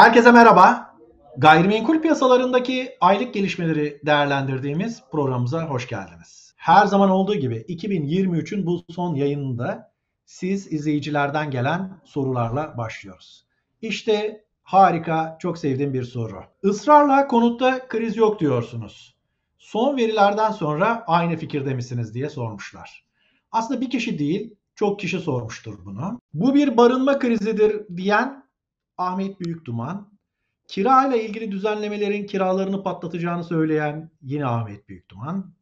Herkese merhaba. Gayrimenkul piyasalarındaki aylık gelişmeleri değerlendirdiğimiz programımıza hoş geldiniz. Her zaman olduğu gibi 2023'ün bu son yayınında siz izleyicilerden gelen sorularla başlıyoruz. İşte harika, çok sevdiğim bir soru. Israrla konutta kriz yok diyorsunuz. Son verilerden sonra aynı fikirde misiniz diye sormuşlar. Aslında bir kişi değil, çok kişi sormuştur bunu. Bu bir barınma krizidir diyen Ahmet Büyükduman. Kira ile ilgili düzenlemelerin kiralarını patlatacağını söyleyen yine Ahmet Büyükduman.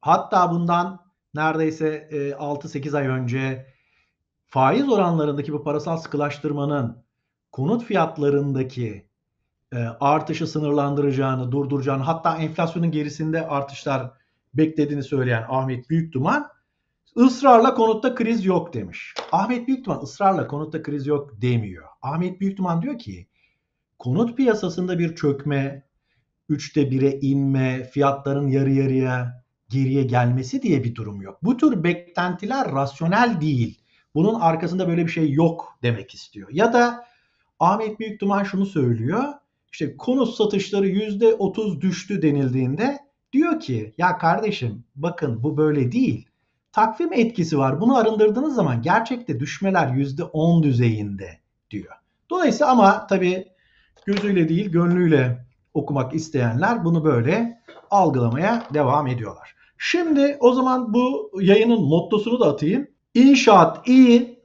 Hatta bundan neredeyse 6-8 e, ay önce faiz oranlarındaki bu parasal sıkılaştırmanın konut fiyatlarındaki e, artışı sınırlandıracağını, durduracağını hatta enflasyonun gerisinde artışlar beklediğini söyleyen Ahmet Büyükduman ısrarla konutta kriz yok demiş. Ahmet Büyükduman ısrarla konutta kriz yok demiyor. Ahmet Büyükduman diyor ki konut piyasasında bir çökme, üçte bire inme, fiyatların yarı yarıya geriye gelmesi diye bir durum yok. Bu tür beklentiler rasyonel değil. Bunun arkasında böyle bir şey yok demek istiyor. Ya da Ahmet Büyükduman şunu söylüyor. İşte konut satışları %30 düştü denildiğinde diyor ki ya kardeşim bakın bu böyle değil. Takvim etkisi var. Bunu arındırdığınız zaman gerçekte düşmeler %10 düzeyinde diyor. Dolayısıyla ama tabii gözüyle değil gönlüyle okumak isteyenler bunu böyle algılamaya devam ediyorlar. Şimdi o zaman bu yayının mottosunu da atayım. İnşaat iyi,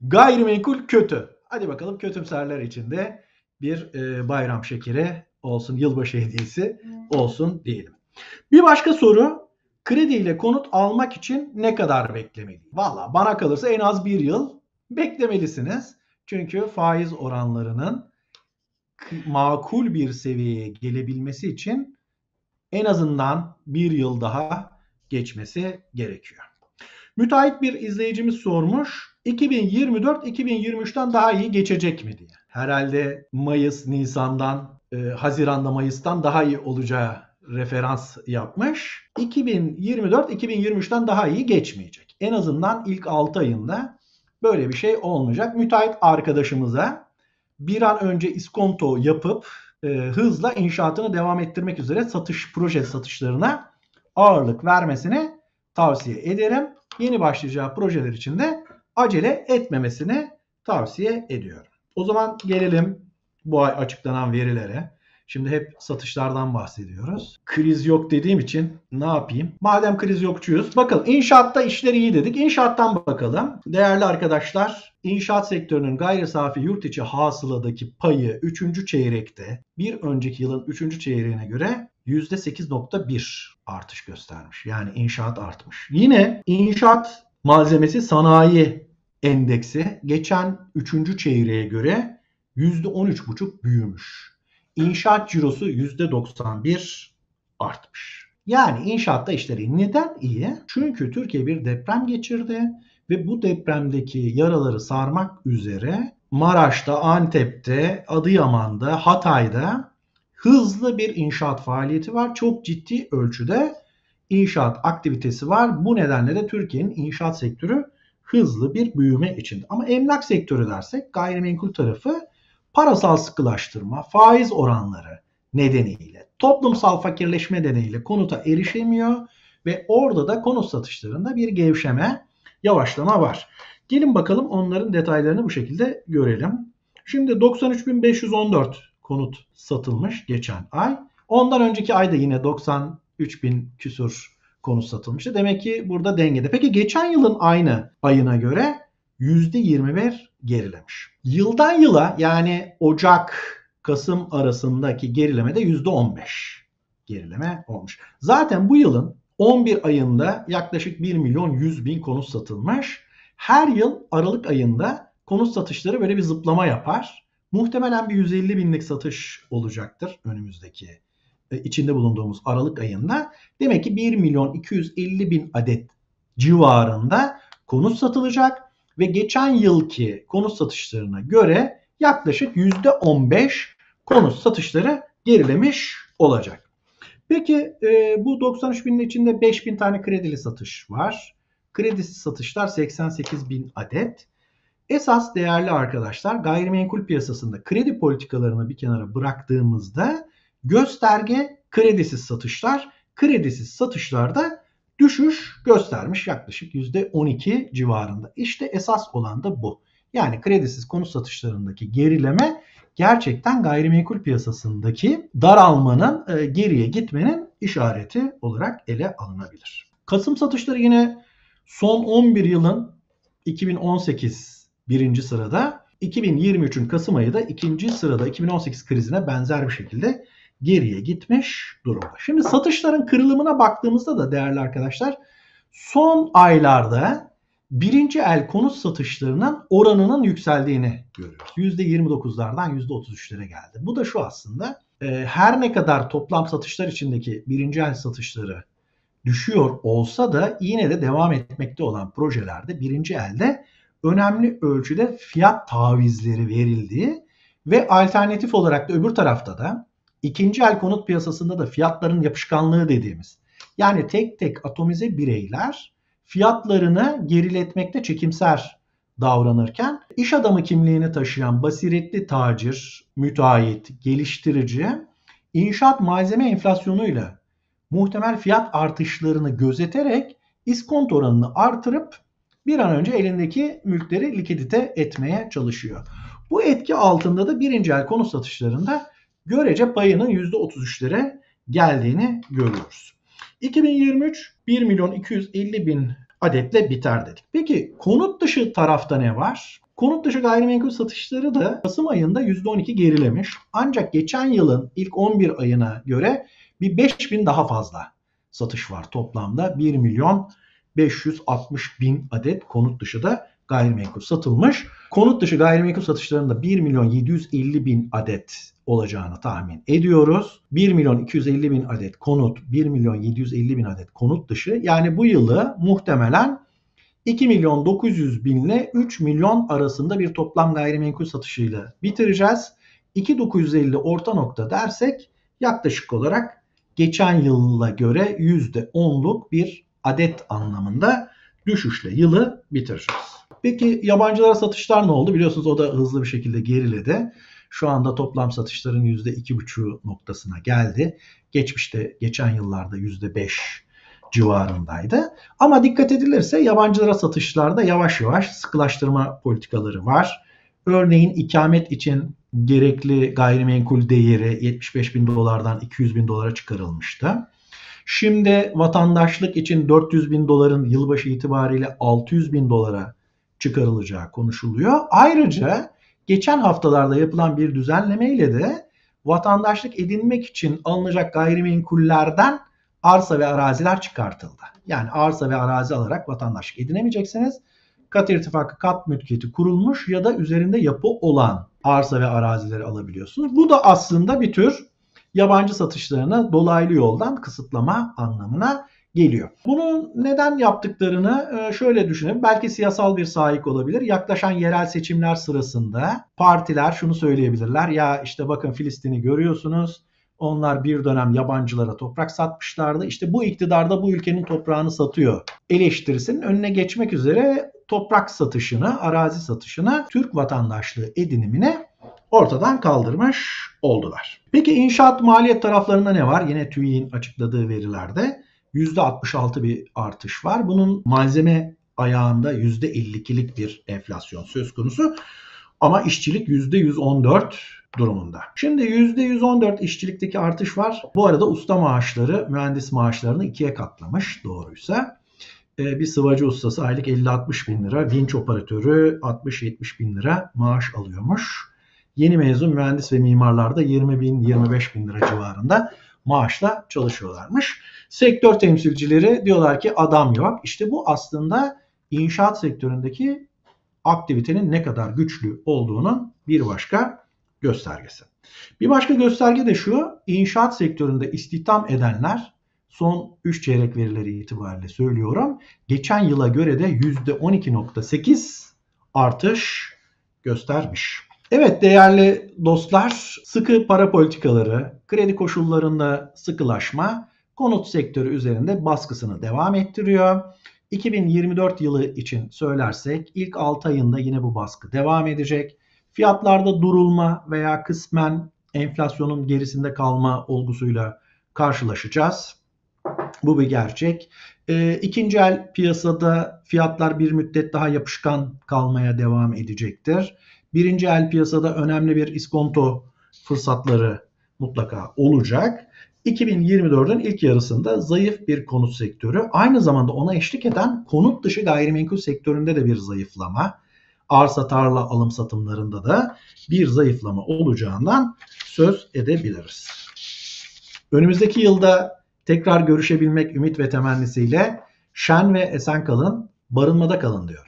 gayrimenkul kötü. Hadi bakalım kötümserler içinde bir e, bayram şekeri olsun, yılbaşı hediyesi olsun diyelim. Bir başka soru, krediyle konut almak için ne kadar beklemeli? Valla bana kalırsa en az bir yıl beklemelisiniz. Çünkü faiz oranlarının makul bir seviyeye gelebilmesi için en azından bir yıl daha geçmesi gerekiyor. Müteahhit bir izleyicimiz sormuş. 2024 2023'ten daha iyi geçecek mi diye. Herhalde Mayıs, Nisan'dan, e, Haziran'da Mayıs'tan daha iyi olacağı referans yapmış. 2024 2023'ten daha iyi geçmeyecek. En azından ilk 6 ayında böyle bir şey olmayacak. Müteahhit arkadaşımıza bir an önce iskonto yapıp e, hızla inşaatını devam ettirmek üzere satış proje satışlarına ağırlık vermesini tavsiye ederim. Yeni başlayacağı projeler için de acele etmemesini tavsiye ediyorum. O zaman gelelim bu ay açıklanan verilere. Şimdi hep satışlardan bahsediyoruz. Kriz yok dediğim için ne yapayım? Madem kriz yokçuyuz. Bakın inşaatta işler iyi dedik. İnşaattan bakalım. Değerli arkadaşlar inşaat sektörünün gayri safi yurt içi hasıladaki payı 3. çeyrekte bir önceki yılın 3. çeyreğine göre %8.1 artış göstermiş. Yani inşaat artmış. Yine inşaat malzemesi sanayi endeksi geçen 3. çeyreğe göre %13,5 büyümüş. İnşaat cirosu %91 artmış. Yani inşaatta işleri neden iyi? Çünkü Türkiye bir deprem geçirdi ve bu depremdeki yaraları sarmak üzere Maraş'ta, Antep'te, Adıyaman'da, Hatay'da hızlı bir inşaat faaliyeti var. Çok ciddi ölçüde inşaat aktivitesi var. Bu nedenle de Türkiye'nin inşaat sektörü hızlı bir büyüme içinde. Ama emlak sektörü dersek gayrimenkul tarafı parasal sıkılaştırma, faiz oranları nedeniyle, toplumsal fakirleşme nedeniyle konuta erişemiyor ve orada da konut satışlarında bir gevşeme, yavaşlama var. Gelin bakalım onların detaylarını bu şekilde görelim. Şimdi 93.514 konut satılmış geçen ay. Ondan önceki ayda yine 93.000 küsur konut satılmıştı. Demek ki burada dengede. Peki geçen yılın aynı ayına göre %21 gerilemiş. Yıldan yıla yani Ocak Kasım arasındaki gerileme de %15 gerileme olmuş. Zaten bu yılın 11 ayında yaklaşık 1 milyon 100 bin konut satılmış. Her yıl Aralık ayında konut satışları böyle bir zıplama yapar. Muhtemelen bir 150 binlik satış olacaktır önümüzdeki e, içinde bulunduğumuz Aralık ayında. Demek ki 1 milyon 250 bin adet civarında konut satılacak ve geçen yılki konut satışlarına göre yaklaşık %15 konut satışları gerilemiş olacak. Peki e, bu 93 binin içinde 5 bin tane kredili satış var. Kredisiz satışlar 88 bin adet. Esas değerli arkadaşlar gayrimenkul piyasasında kredi politikalarını bir kenara bıraktığımızda gösterge kredisiz satışlar, kredisiz satışlarda düşüş göstermiş yaklaşık %12 civarında. İşte esas olan da bu. Yani kredisiz konut satışlarındaki gerileme gerçekten gayrimenkul piyasasındaki daralmanın, e, geriye gitmenin işareti olarak ele alınabilir. Kasım satışları yine son 11 yılın 2018 birinci sırada, 2023'ün Kasım ayı da ikinci sırada 2018 krizine benzer bir şekilde geriye gitmiş durumda. Şimdi satışların kırılımına baktığımızda da değerli arkadaşlar son aylarda birinci el konut satışlarının oranının yükseldiğini görüyoruz. %29'lardan %33'lere geldi. Bu da şu aslında e, her ne kadar toplam satışlar içindeki birinci el satışları düşüyor olsa da yine de devam etmekte olan projelerde birinci elde önemli ölçüde fiyat tavizleri verildiği ve alternatif olarak da öbür tarafta da ikinci el konut piyasasında da fiyatların yapışkanlığı dediğimiz yani tek tek atomize bireyler fiyatlarını geriletmekte çekimser davranırken iş adamı kimliğini taşıyan basiretli tacir, müteahhit, geliştirici inşaat malzeme enflasyonuyla muhtemel fiyat artışlarını gözeterek iskont oranını artırıp bir an önce elindeki mülkleri likidite etmeye çalışıyor. Bu etki altında da birinci el konut satışlarında görece payının %33'lere geldiğini görüyoruz. 2023 1 milyon 250 bin adetle biter dedik. Peki konut dışı tarafta ne var? Konut dışı gayrimenkul satışları da Kasım ayında %12 gerilemiş. Ancak geçen yılın ilk 11 ayına göre bir 5 bin daha fazla satış var toplamda. 1 milyon 560 bin adet konut dışı da gayrimenkul satılmış. Konut dışı gayrimenkul satışlarında 1 milyon 750 bin adet olacağını tahmin ediyoruz. 1 milyon 250 bin adet konut, 1 milyon 750 bin adet konut dışı. Yani bu yılı muhtemelen 2 milyon 900 bin ile 3 milyon arasında bir toplam gayrimenkul satışıyla bitireceğiz. 2.950 orta nokta dersek yaklaşık olarak geçen yılla göre %10'luk bir adet anlamında düşüşle yılı bitireceğiz. Peki yabancılara satışlar ne oldu? Biliyorsunuz o da hızlı bir şekilde geriledi. Şu anda toplam satışların %2,5 noktasına geldi. Geçmişte geçen yıllarda %5 civarındaydı. Ama dikkat edilirse yabancılara satışlarda yavaş yavaş sıkılaştırma politikaları var. Örneğin ikamet için gerekli gayrimenkul değeri 75 bin dolardan 200 bin dolara çıkarılmıştı. Şimdi vatandaşlık için 400 bin doların yılbaşı itibariyle 600 bin dolara çıkarılacağı konuşuluyor. Ayrıca geçen haftalarda yapılan bir düzenlemeyle de vatandaşlık edinmek için alınacak gayrimenkullerden arsa ve araziler çıkartıldı. Yani arsa ve arazi alarak vatandaşlık edinemeyeceksiniz. Kat irtifakı kat mülkiyeti kurulmuş ya da üzerinde yapı olan arsa ve arazileri alabiliyorsunuz. Bu da aslında bir tür yabancı satışlarını dolaylı yoldan kısıtlama anlamına geliyor. Bunu neden yaptıklarını e, şöyle düşünelim. Belki siyasal bir sahip olabilir. Yaklaşan yerel seçimler sırasında partiler şunu söyleyebilirler. Ya işte bakın Filistin'i görüyorsunuz. Onlar bir dönem yabancılara toprak satmışlardı. İşte bu iktidarda bu ülkenin toprağını satıyor. Eleştirisinin önüne geçmek üzere toprak satışını, arazi satışını Türk vatandaşlığı edinimine ortadan kaldırmış oldular. Peki inşaat maliyet taraflarında ne var? Yine TÜİ'nin açıkladığı verilerde %66 bir artış var. Bunun malzeme ayağında %52'lik bir enflasyon söz konusu. Ama işçilik %114 durumunda. Şimdi %114 işçilikteki artış var. Bu arada usta maaşları mühendis maaşlarını ikiye katlamış doğruysa. Ee, bir sıvacı ustası aylık 50-60 bin lira, vinç operatörü 60-70 bin lira maaş alıyormuş. Yeni mezun mühendis ve mimarlar da 20 bin 25 bin lira civarında maaşla çalışıyorlarmış. Sektör temsilcileri diyorlar ki adam yok. İşte bu aslında inşaat sektöründeki aktivitenin ne kadar güçlü olduğunun bir başka göstergesi. Bir başka gösterge de şu, inşaat sektöründe istihdam edenler son 3 çeyrek verileri itibariyle söylüyorum. Geçen yıla göre de %12.8 artış göstermiş. Evet değerli dostlar, sıkı para politikaları, kredi koşullarında sıkılaşma konut sektörü üzerinde baskısını devam ettiriyor. 2024 yılı için söylersek ilk 6 ayında yine bu baskı devam edecek. Fiyatlarda durulma veya kısmen enflasyonun gerisinde kalma olgusuyla karşılaşacağız. Bu bir gerçek. E, ikinci el piyasada fiyatlar bir müddet daha yapışkan kalmaya devam edecektir. Birinci el piyasada önemli bir iskonto fırsatları mutlaka olacak. 2024'ün ilk yarısında zayıf bir konut sektörü, aynı zamanda ona eşlik eden konut dışı gayrimenkul sektöründe de bir zayıflama, arsa tarla alım satımlarında da bir zayıflama olacağından söz edebiliriz. Önümüzdeki yılda tekrar görüşebilmek ümit ve temennisiyle şen ve esen kalın, barınmada kalın diyor.